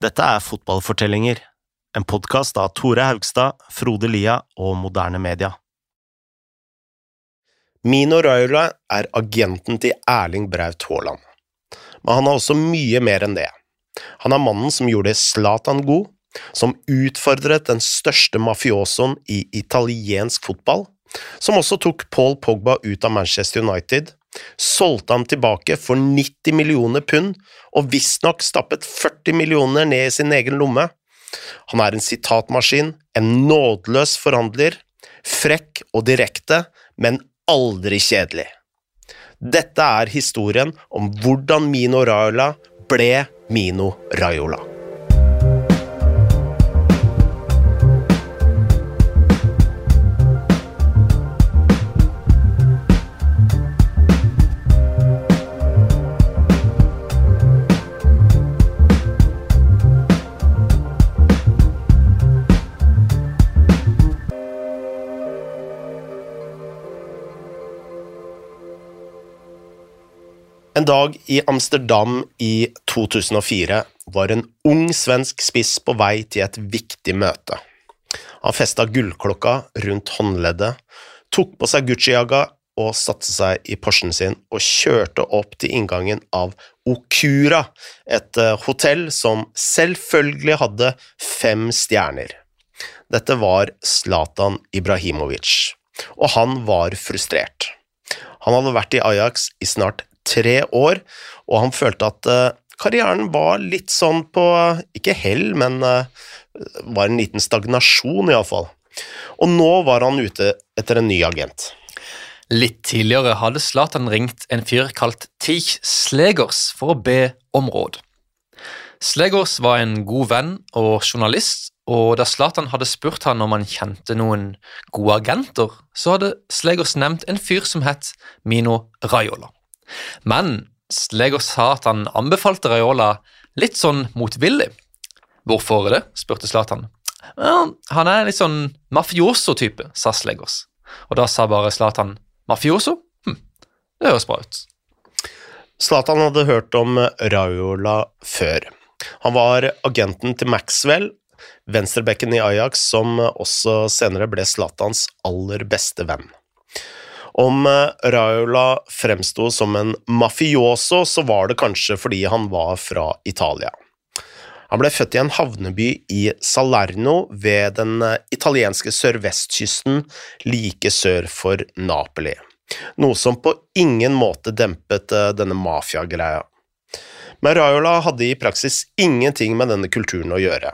Dette er Fotballfortellinger, en podkast av Tore Haugstad, Frode Lia og Moderne Media. Mino Raiola er agenten til Erling Braut Haaland, men han er også mye mer enn det. Han er mannen som gjorde Zlatan god, som utfordret den største mafiosoen i italiensk fotball, som også tok Paul Pogba ut av Manchester United, solgte han tilbake for 90 millioner pund og visstnok stappet 40 millioner ned i sin egen lomme. Han er en sitatmaskin, en nådeløs forhandler, frekk og direkte, men aldri kjedelig. Dette er historien om hvordan Mino Raiola ble Mino Raiola. En dag i Amsterdam i 2004 var en ung svensk spiss på vei til et viktig møte. Han festa gullklokka rundt håndleddet, tok på seg Gucci-jaga og satte seg i Porschen sin og kjørte opp til inngangen av Okura, et eh, hotell som selvfølgelig hadde fem stjerner. Dette var Zlatan Ibrahimovic, og han var frustrert. Han hadde vært i Ajax i snart tre år, og han følte at uh, karrieren var litt sånn på Ikke hell, men uh, var en liten stagnasjon, iallfall. Og nå var han ute etter en ny agent. Litt tidligere hadde Zlatan ringt en fyr kalt Tich Slegers for å be om råd. Slegers var en god venn og journalist, og da Zlatan hadde spurt han om han kjente noen gode agenter, så hadde Slegers nevnt en fyr som het Mino Raiola. Men Slegers sa at han anbefalte Raiola litt sånn motvillig. Hvorfor det? spurte Zlatan. Han er litt sånn mafioso-type, sa Slegos. Og da sa bare Zlatan mafioso? Hm, det høres bra ut. Zlatan hadde hørt om Raiola før. Han var agenten til Maxwell, venstrebekken i Ajax, som også senere ble Zlatans aller beste venn. Om Raiola fremsto som en mafioso, så var det kanskje fordi han var fra Italia. Han ble født i en havneby i Salerno ved den italienske sørvestkysten like sør for Napoli, noe som på ingen måte dempet denne mafiagreia. Men Raiola hadde i praksis ingenting med denne kulturen å gjøre.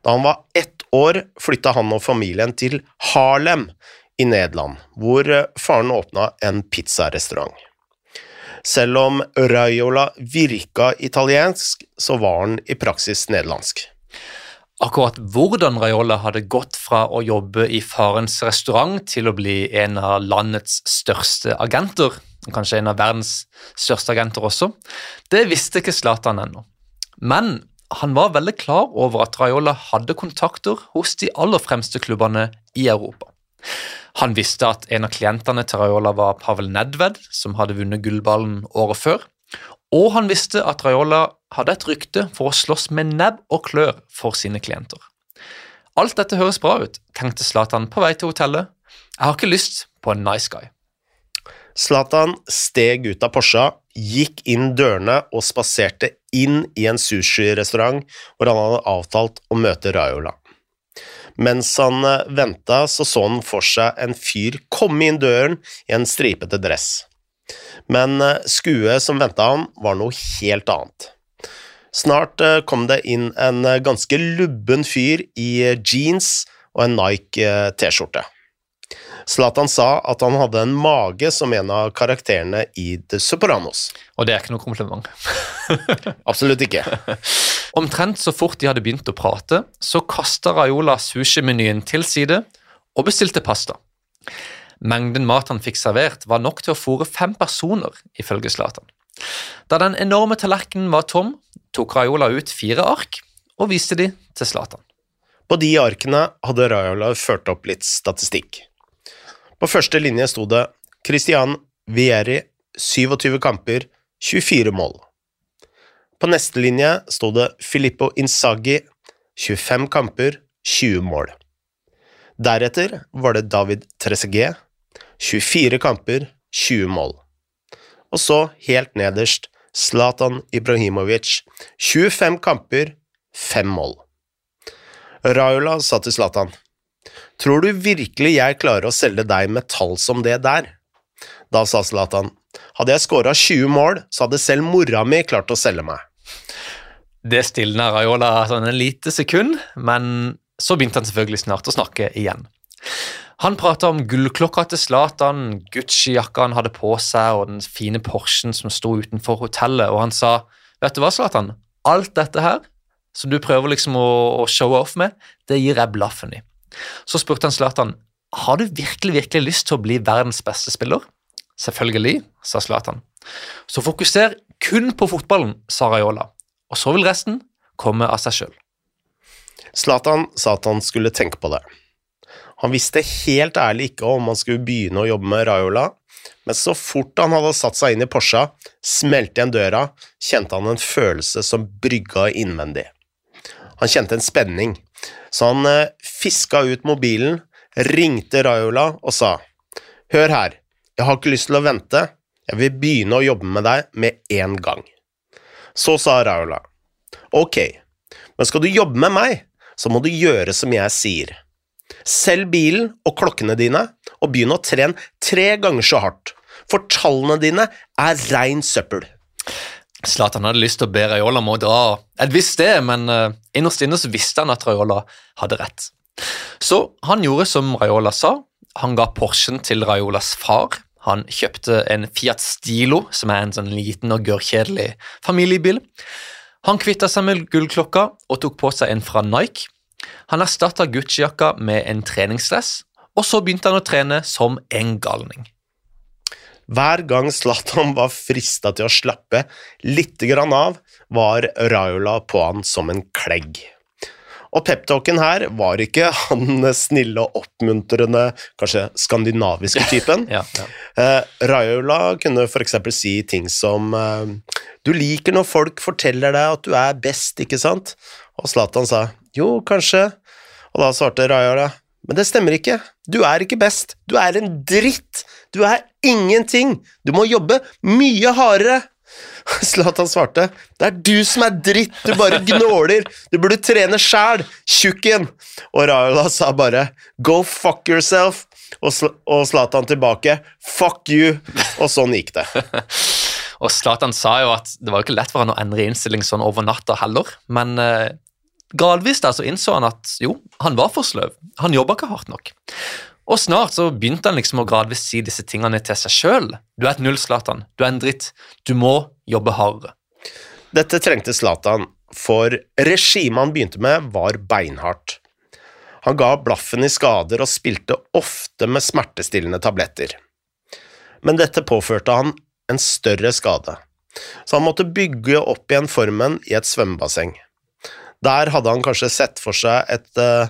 Da han var ett år, flytta han og familien til Harlem i Nederland, hvor faren åpna en pizzarestaurant. Selv om Raiola virka italiensk, så var han i praksis nederlandsk. Akkurat hvordan Raiola hadde gått fra å jobbe i farens restaurant til å bli en av landets største agenter, kanskje en av verdens største agenter også, det visste ikke Zlatan ennå. Men han var veldig klar over at Raiola hadde kontakter hos de aller fremste klubbene i Europa. Han visste at en av klientene til Raiola var Pavel Nedved, som hadde vunnet gullballen året før, og han visste at Raiola hadde et rykte for å slåss med nebb og klør for sine klienter. Alt dette høres bra ut, tenkte Zlatan på vei til hotellet. Jeg har ikke lyst på en nice guy. Zlatan steg ut av Porscha, gikk inn dørene og spaserte inn i en sushirestaurant hvor han hadde avtalt å møte Raiola. Mens han venta, så så han for seg en fyr komme inn døren i en stripete dress. Men skuet som venta han, var noe helt annet. Snart kom det inn en ganske lubben fyr i jeans og en Nike T-skjorte. Zlatan sa at han hadde en mage som en av karakterene i The Sopranos. Og det er ikke noe kompliment. Absolutt ikke. Omtrent så fort de hadde begynt å prate, så kasta Raiola sushimenyen til side og bestilte pasta. Mengden mat han fikk servert, var nok til å fòre fem personer, ifølge Zlatan. Da den enorme tallerkenen var tom, tok Raiola ut fire ark og viste de til Zlatan. På de arkene hadde Raiola ført opp litt statistikk. På første linje sto det Christian Vieri, 27 kamper, 24 mål. På neste linje sto det Filippo Inzaghi, 25 kamper, 20 mål. Deretter var det David Trezeguet, 24 kamper, 20 mål. Og så, helt nederst, Zlatan Ibrahimovic, 25 kamper, 5 mål. Raula sa til Zlatan, Tror du virkelig jeg klarer å selge deg med tall som det der? Da sa Zlatan, hadde jeg skåra 20 mål, så hadde selv mora mi klart å selge meg. Det stilna Raiola sånn en lite sekund, men så begynte han selvfølgelig snart å snakke igjen. Han prata om gullklokka til Zlatan, Gucci-jakka han hadde på seg, og den fine Porschen som sto utenfor hotellet, og han sa Vet du hva, Zlatan? Alt dette her som du prøver liksom å, å showe off med, det gir jeg blaffen i. Så spurte han Zlatan har du virkelig virkelig lyst til å bli verdens beste spiller. Selvfølgelig, sa Zlatan. Så fokuser kun på fotballen, sa Raiola, og så vil resten komme av seg sjøl. Zlatan sa at han skulle tenke på det. Han visste helt ærlig ikke om han skulle begynne å jobbe med Raiola, men så fort han hadde satt seg inn i Porscha, smelte igjen døra, kjente han en følelse som brygga innvendig. Han kjente en spenning, så han eh, fiska ut mobilen, ringte Raiola og sa Hør her, jeg har ikke lyst til å vente, jeg vil begynne å jobbe med deg med en gang. Så sa Raiola Ok, men skal du jobbe med meg, så må du gjøre som jeg sier. Selg bilen og klokkene dine, og begynn å trene tre ganger så hardt, for tallene dine er rein søppel. Zlatan hadde lyst til å be Raiola om å dra et visst sted, men uh, innerst inne så visste han at Raiola hadde rett. Så han gjorde som Raiola sa. Han ga Porschen til Raiolas far. Han kjøpte en Fiat Stilo, som er en sånn liten og gørrkjedelig familiebil. Han kvitta seg med gullklokka og tok på seg en fra Nike. Han erstatta Gucci-jakka med en treningsdress, og så begynte han å trene som en galning. Hver gang Zlatan var frista til å slappe litt grann av, var Raiola på han som en klegg. Og peptalken her var ikke han snille og oppmuntrende, kanskje skandinaviske typen. Ja, ja. Eh, Raiola kunne f.eks. si ting som eh, Du liker når folk forteller deg at du er best, ikke sant? Og Zlatan sa jo, kanskje. Og da svarte Raiola men det stemmer ikke. Du er ikke best. Du er en dritt. Du er ingenting. Du må jobbe mye hardere. Zlatan svarte, det er du som er dritt, du bare gnåler, du burde trene sjæl, tjukken. Og Raiola sa bare, go fuck yourself, og Zlatan tilbake, fuck you, og sånn gikk det. og Zlatan sa jo at det var ikke lett for han å endre innstilling sånn over natta heller, men eh, gradvis da så innså han at jo, han var for sløv, han jobba ikke hardt nok. Og snart så begynte han liksom å gradvis si disse tingene til seg sjøl. Du er et null, Zlatan. Du er en dritt. Du må jobbe hardere. Dette trengte Zlatan, for regimet han begynte med, var beinhardt. Han ga blaffen i skader og spilte ofte med smertestillende tabletter. Men dette påførte han en større skade, så han måtte bygge opp igjen formen i et svømmebasseng. Der hadde han kanskje sett for seg et uh,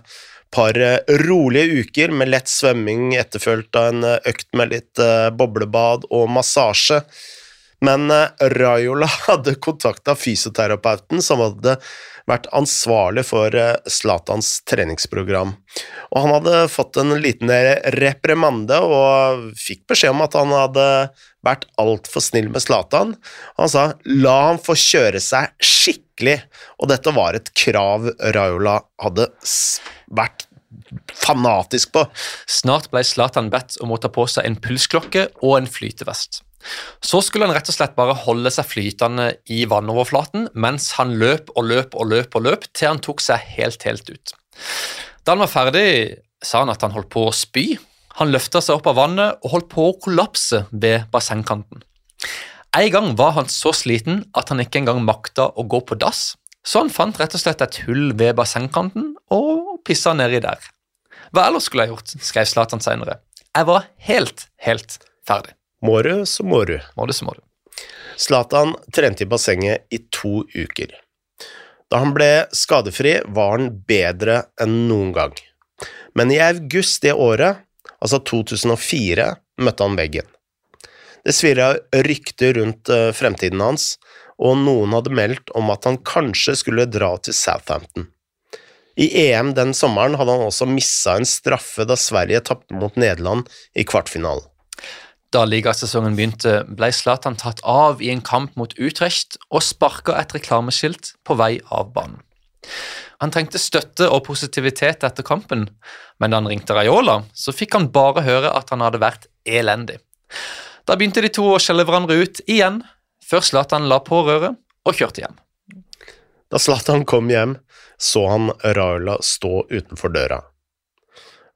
par eh, rolige uker med lett svømming etterfulgt av en eh, økt med litt eh, boblebad og massasje. Men Raiola hadde kontakta fysioterapeuten som hadde vært ansvarlig for Zlatans treningsprogram. Og han hadde fått en liten reprimande og fikk beskjed om at han hadde vært altfor snill med Zlatan. Han sa la han få kjøre seg skikkelig, og dette var et krav Raula hadde vært fanatisk på. Snart ble Zlatan bedt om å ta på seg en pulsklokke og en flytevest. Så skulle han rett og slett bare holde seg flytende i vannoverflaten mens han løp og løp og løp og løp til han tok seg helt, helt ut. Da han var ferdig, sa han at han holdt på å spy. Han løfta seg opp av vannet og holdt på å kollapse ved bassengkanten. En gang var han så sliten at han ikke engang makta å gå på dass, så han fant rett og slett et hull ved bassengkanten og pissa nedi der. Hva ellers skulle jeg gjort, skrev Zlatan senere. Jeg var helt, helt ferdig. Må du, så må du. Må du, så må du. Zlatan trente i bassenget i to uker. Da han ble skadefri, var han bedre enn noen gang. Men i august det året, altså 2004, møtte han veggen. Det svirra rykter rundt eh, fremtiden hans, og noen hadde meldt om at han kanskje skulle dra til Southampton. I EM den sommeren hadde han også missa en straffe da Sverige tapte mot Nederland i kvartfinalen. Da ligasesongen begynte, ble Zlatan tatt av i en kamp mot Utrecht og sparka et reklameskilt på vei av banen. Han trengte støtte og positivitet etter kampen, men da han ringte Raiola, så fikk han bare høre at han hadde vært elendig. Da begynte de to å skjelle hverandre ut igjen, før Zlatan la på røret og kjørte hjem. Da Zlatan kom hjem, så han Raula stå utenfor døra.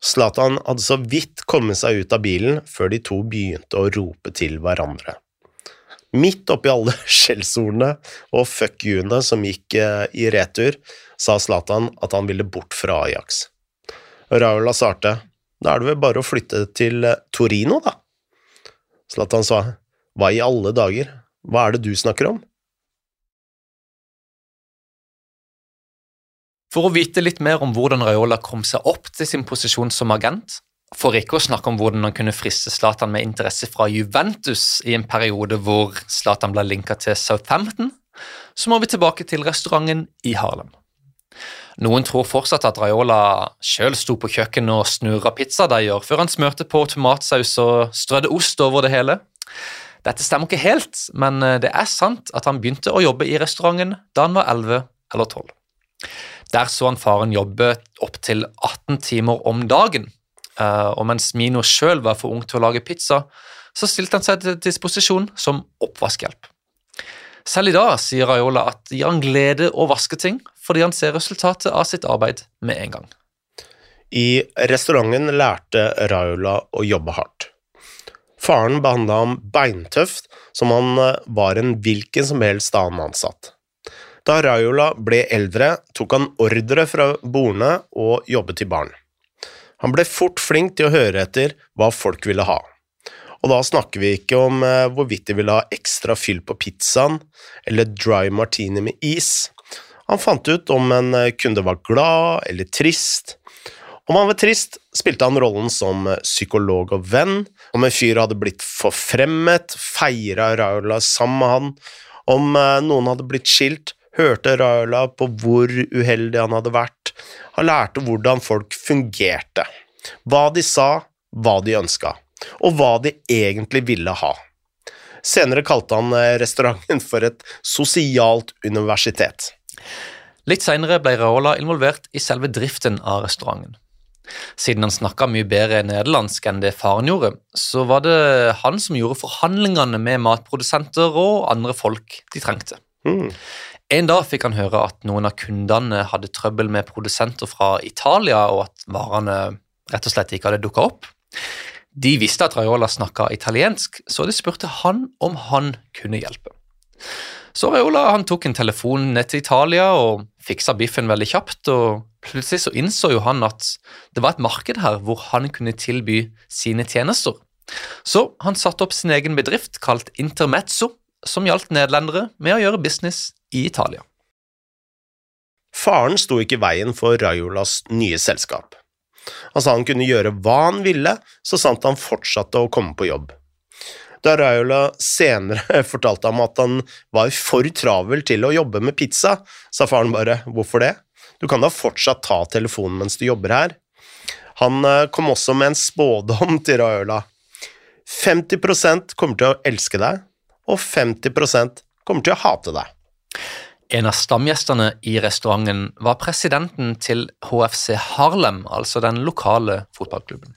Zlatan hadde så vidt kommet seg ut av bilen før de to begynte å rope til hverandre. Midt oppi alle skjellsordene og fuck you-ene som gikk eh, i retur, sa Zlatan at han ville bort fra Ajax. Raula svarte da er det vel bare å flytte til eh, Torino, da. Zlatan sa hva i alle dager, hva er det du snakker om? For å vite litt mer om hvordan Raiola kom seg opp til sin posisjon som agent, for ikke å snakke om hvordan han kunne friste Zlatan med interesse fra Juventus i en periode hvor Zlatan ble linka til Southampton, så må vi tilbake til restauranten i Harlem. Noen tror fortsatt at Raiola sjøl sto på kjøkkenet og snurra pizzadeiger før han smørte på tomatsaus og strødde ost over det hele. Dette stemmer ikke helt, men det er sant at han begynte å jobbe i restauranten da han var 11 eller 12. Der så han faren jobbe opptil 18 timer om dagen. Eh, og mens Mino sjøl var for ung til å lage pizza, så stilte han seg til disposisjon som oppvaskhjelp. Selv i dag sier Raiola at det gir han glede å vaske ting, fordi han ser resultatet av sitt arbeid med en gang. I restauranten lærte Raula å jobbe hardt. Faren behandla ham beintøft, som han eh, var en hvilken som helst annen ansatt. Da Raula ble eldre, tok han ordre fra bordene og jobbet i baren. Han ble fort flink til å høre etter hva folk ville ha. Og da snakker vi ikke om eh, hvorvidt de ville ha ekstra fyll på pizzaen eller dry martini med is. Han fant ut om en eh, kunde var glad eller trist. Om han var trist, spilte han rollen som eh, psykolog og venn. Om en fyr hadde blitt forfremmet, feira Raula sammen med han. Om noen hadde blitt skilt, hørte Raula på hvor uheldig han hadde vært. Han lærte hvordan folk fungerte, hva de sa, hva de ønska, og hva de egentlig ville ha. Senere kalte han eh, restauranten for et sosialt universitet. Litt senere ble Raola involvert i selve driften av restauranten. Siden han snakka mye bedre nederlandsk enn det faren gjorde, så var det han som gjorde forhandlingene med matprodusenter og andre folk de trengte. Mm. En dag fikk han høre at noen av kundene hadde trøbbel med produsenter fra Italia, og at varene rett og slett ikke hadde dukka opp. De visste at Raiola snakka italiensk, så de spurte han om han kunne hjelpe. Så Raiola han tok en telefon ned til Italia og fiksa biffen veldig kjapt. og Plutselig så innså jo han at det var et marked her hvor han kunne tilby sine tjenester. Så han satte opp sin egen bedrift kalt Intermezzo, som gjaldt nederlendere med å gjøre business i Italia. Faren sto ikke i veien for Raiolas nye selskap. Han sa han kunne gjøre hva han ville, så sant han fortsatte å komme på jobb. Da Raiola senere fortalte ham at han var for travel til å jobbe med pizza, sa faren bare hvorfor det? Du kan da fortsatt ta telefonen mens du jobber her. Han eh, kom også med en spådom til Raiola. 50% kommer til å elske deg, og 50% kommer til å hate deg. En av stamgjestene i restauranten var presidenten til HFC Harlem, altså den lokale fotballklubben.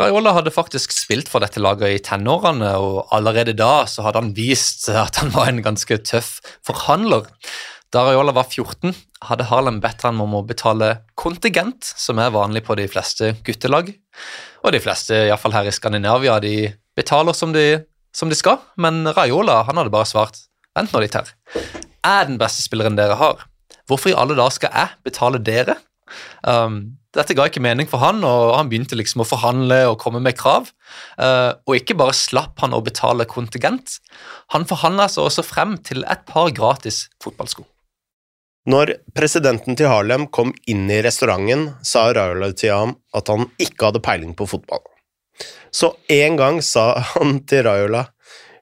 Raiola hadde faktisk spilt for dette laget i tenårene, og allerede da så hadde han vist at han var en ganske tøff forhandler. Da Raiola var 14, hadde Harlem bedt ham om å betale kontingent, som er vanlig på de fleste guttelag. Og de fleste, iallfall her i Skandinavia, de betaler som de som de skal, men Raiola han hadde bare svart vent nå litt her. Jeg er den beste spilleren dere har. Hvorfor i alle dager skal jeg betale dere? Um, dette ga ikke mening for han, og han begynte liksom å forhandle og komme med krav. Uh, og ikke bare slapp han å betale kontingent, han forhandla seg også frem til et par gratis fotballsko. Når presidenten til Harlem kom inn i restauranten, sa Raula til ham at han ikke hadde peiling på fotball. Så en gang sa han til Raula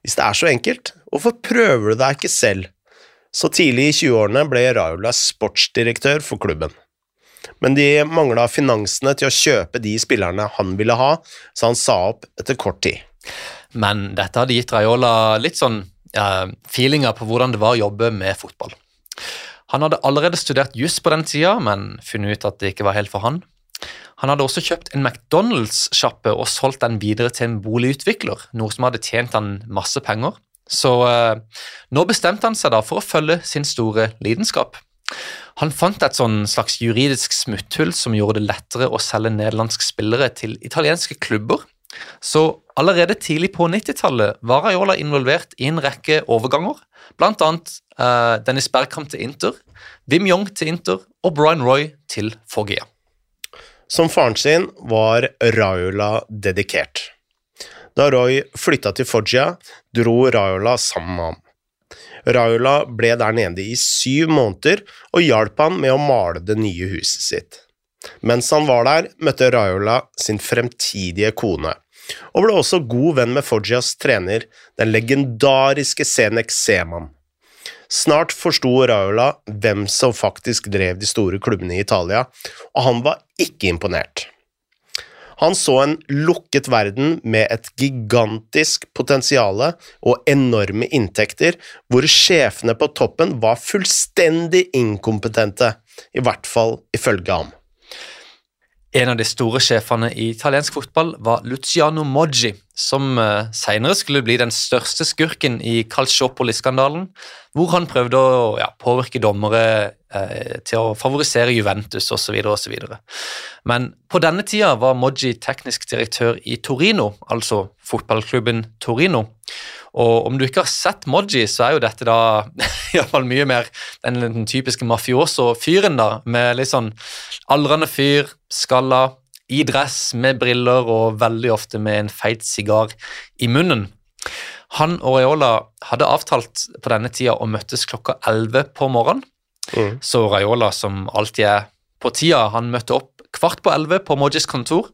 Hvis det er så enkelt, hvorfor prøver du deg ikke selv? Så tidlig i 20-årene ble Raula sportsdirektør for klubben. Men de mangla finansene til å kjøpe de spillerne han ville ha, så han sa opp etter kort tid. Men dette hadde gitt Raiola litt sånn uh, feelinger på hvordan det var å jobbe med fotball. Han hadde allerede studert juss på den tida, men funnet ut at det ikke var helt for han. Han hadde også kjøpt en McDonald's-sjappe og solgt den videre til en boligutvikler, noe som hadde tjent han masse penger. Så uh, nå bestemte han seg da for å følge sin store lidenskap. Han fant et sånn slags juridisk smutthull som gjorde det lettere å selge nederlandske spillere til italienske klubber. Så allerede tidlig på 90-tallet var Raiola involvert i en rekke overganger, bl.a. Uh, Dennis Bergkamp til Inter, Wim Jong til Inter og Brian Roy til Foggia. Som faren sin var Raiola dedikert. Da Roy flytta til Foggia, dro Raiola sammen med ham. Raiola ble der nede i syv måneder og hjalp han med å male det nye huset sitt. Mens han var der, møtte Raiola sin fremtidige kone, og ble også god venn med Foggias trener, den legendariske Senek Seman. Snart forsto Raiola hvem som faktisk drev de store klubbene i Italia, og han var ikke imponert. Han så en lukket verden med et gigantisk potensial og enorme inntekter, hvor sjefene på toppen var fullstendig inkompetente, i hvert fall ifølge ham. En av de store sjefene i italiensk fotball var Luciano Moggi, som uh, senere skulle bli den største skurken i Calciopoli-skandalen, hvor han prøvde å ja, påvirke dommere uh, til å favorisere Juventus osv. Men på denne tida var Moggi teknisk direktør i Torino, altså fotballklubben Torino. Og om du ikke har sett Moji, så er jo dette da iallfall mye mer den, den typiske mafioso-fyren, da, med litt sånn aldrende fyr, skalla, i dress, med briller og veldig ofte med en feit sigar i munnen. Han og Raiola hadde avtalt på denne tida å møttes klokka 11 på morgenen. Mm. Så Raiola, som alltid er på tida, han møtte opp kvart på 11 på Mojis kontor.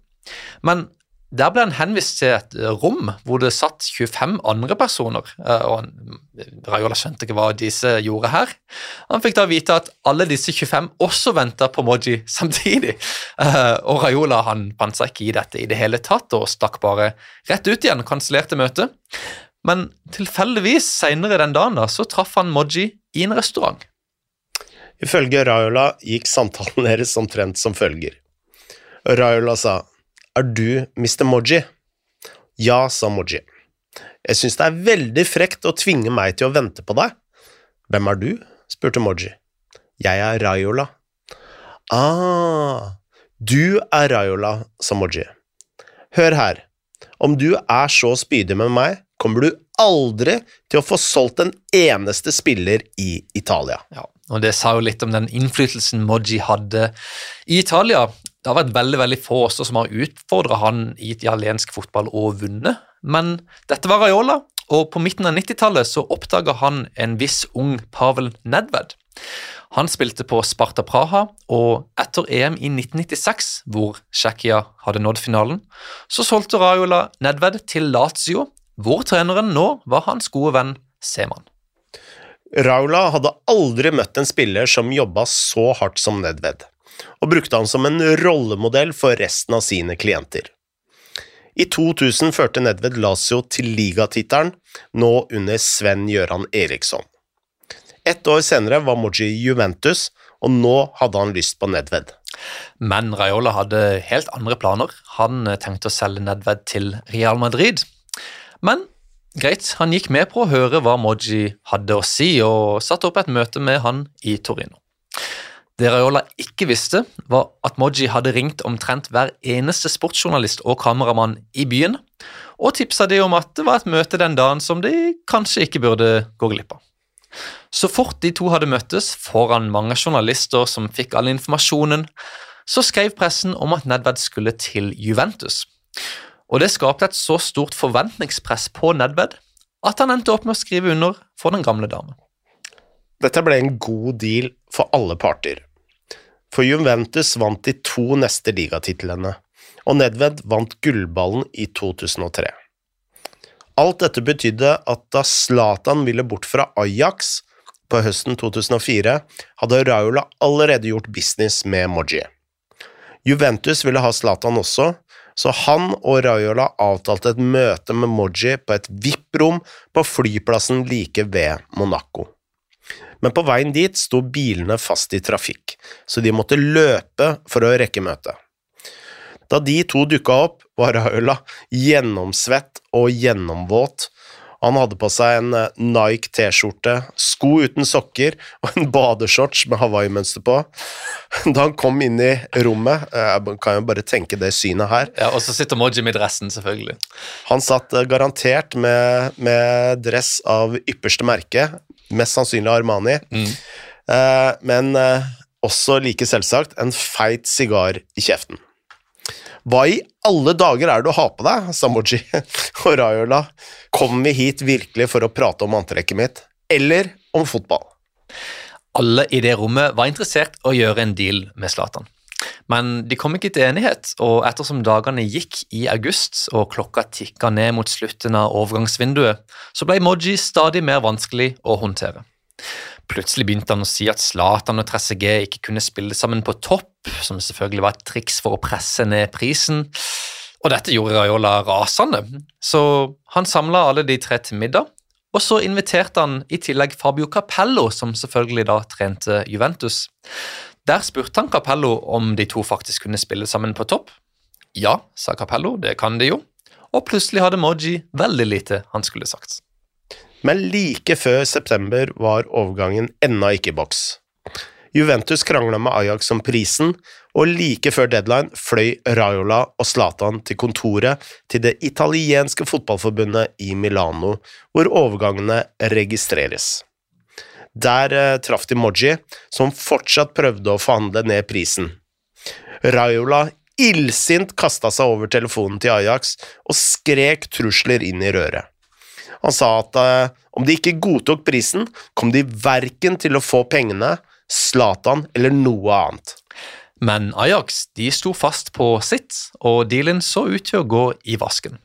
Men der ble han henvist til et rom hvor det satt 25 andre personer. Eh, og Raiola skjønte ikke hva disse gjorde her. Han fikk da vite at alle disse 25 også venta på Moji samtidig. Eh, og Raiola han fant seg ikke i dette i det hele tatt og stakk bare rett ut igjen kansellerte møtet. Men tilfeldigvis senere den dagen da, så traff han Moji i en restaurant. Ifølge Raiola gikk samtalen deres omtrent som følger. Raiola sa er du Mr. Moji? Ja, sa Moji. Jeg synes det er veldig frekt å tvinge meg til å vente på deg. Hvem er du? spurte Moji. Jeg er Rayola. Ah, du er Rayola, sa Moji. Hør her, om du er så spydig med meg, kommer du aldri til å få solgt en eneste spiller i Italia. Ja, og Det sa jo litt om den innflytelsen Moji hadde i Italia. Det har vært veldig veldig få også som har utfordra han i italiensk fotball og vunnet, men dette var Raiola, og på midten av 90-tallet så oppdaga han en viss ung Pavel Nedved. Han spilte på Sparta Praha, og etter EM i 1996, hvor Tsjekkia hadde nådd finalen, så solgte Raiola Nedved til Lazio, hvor treneren nå var hans gode venn Seman. Raula hadde aldri møtt en spiller som jobba så hardt som Nedved og brukte han som en rollemodell for resten av sine klienter. I 2000 førte Nedved Lazio til ligatittelen, nå under Sven-Gøran Eriksson. Ett år senere var Moji Juventus, og nå hadde han lyst på Nedved. Men Raiola hadde helt andre planer. Han tenkte å selge Nedved til Real Madrid. Men greit, han gikk med på å høre hva Moji hadde å si, og satte opp et møte med han i Torino. Det Raiola ikke visste, var at Moji hadde ringt omtrent hver eneste sportsjournalist og kameramann i byen, og tipsa de om at det var et møte den dagen som de kanskje ikke burde gå glipp av. Så fort de to hadde møttes foran mange journalister som fikk all informasjonen, så skrev pressen om at Nedved skulle til Juventus. Og det skapte et så stort forventningspress på Nedved at han endte opp med å skrive under for den gamle damen. Dette ble en god deal for alle parter. For Juventus vant de to neste ligatitlene, og Nedved vant gullballen i 2003. Alt dette betydde at da Zlatan ville bort fra Ajax på høsten 2004, hadde Raiola allerede gjort business med Moji. Juventus ville ha Zlatan også, så han og Raiola avtalte et møte med Moji på et VIP-rom på flyplassen like ved Monaco. Men på veien dit sto bilene fast i trafikk, så de måtte løpe for å rekke møtet. Da de to dukka opp, var Raiola gjennomsvett og gjennomvåt. Han hadde på seg en eh, Nike T-skjorte, sko uten sokker og en badeshorts med Hawaii-mønster på. Da han kom inn i rommet, eh, jeg kan jo bare tenke det synet her Ja, Og så sitter Mojim i dressen, selvfølgelig. Han satt eh, garantert med, med dress av ypperste merke, mest sannsynlig Armani, Mm. men også like selvsagt en feit sigar i kjeften. Hva i alle dager er det du har på deg, sa Moji og Raiola. Kom vi hit virkelig for å prate om antrekket mitt, eller om fotball? Alle i det rommet var interessert i å gjøre en deal med Zlatan. Men de kom ikke til enighet, og ettersom dagene gikk i august og klokka tikka ned mot slutten av overgangsvinduet, så ble Moji stadig mer vanskelig å håndtere. Plutselig begynte han å si at Zlatan og Trezeguet ikke kunne spille sammen på topp, som selvfølgelig var et triks for å presse ned prisen. Og dette gjorde Raiola rasende, så han samla alle de tre til middag. Og så inviterte han i tillegg Fabio Capello, som selvfølgelig da trente Juventus. Der spurte han Capello om de to faktisk kunne spille sammen på topp. Ja, sa Capello, det kan de jo. Og plutselig hadde Moji veldig lite han skulle sagt. Men like før september var overgangen ennå ikke i boks. Juventus krangla med Ajax om prisen, og like før deadline fløy Raiola og Zlatan til kontoret til det italienske fotballforbundet i Milano, hvor overgangene registreres. Der eh, traff de Moji, som fortsatt prøvde å forhandle ned prisen. Raiola illsint kasta seg over telefonen til Ajax og skrek trusler inn i røret. Han sa at uh, om de ikke godtok prisen, kom de verken til å få pengene, Zlatan eller noe annet. Men Ajax de sto fast på sitt, og dealen så ut til å gå i vasken.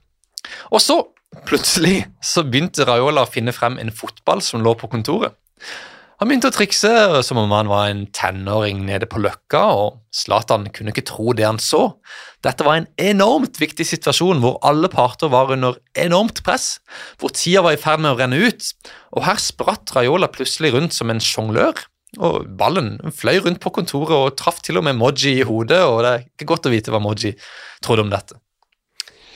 Og så, plutselig, så begynte Raiola å finne frem en fotball som lå på kontoret. Han begynte å trikse som om han var en tenåring nede på Løkka, og Zlatan kunne ikke tro det han så. Dette var en enormt viktig situasjon hvor alle parter var under enormt press, hvor tida var i ferd med å renne ut, og her spratt Raiola plutselig rundt som en sjonglør. Og ballen fløy rundt på kontoret og traff til og med Moji i hodet, og det er ikke godt å vite hva Moji trodde om dette.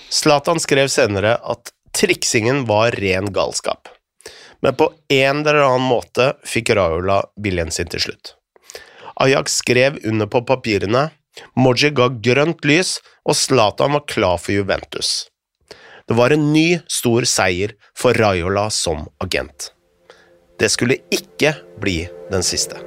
Zlatan skrev senere at triksingen var ren galskap, men på en eller annen måte fikk Raiola viljen sin til slutt. Ajax skrev under på papirene, Moji ga grønt lys, og Zlatan var klar for Juventus. Det var en ny, stor seier for Raiola som agent. Det skulle ikke bli den siste.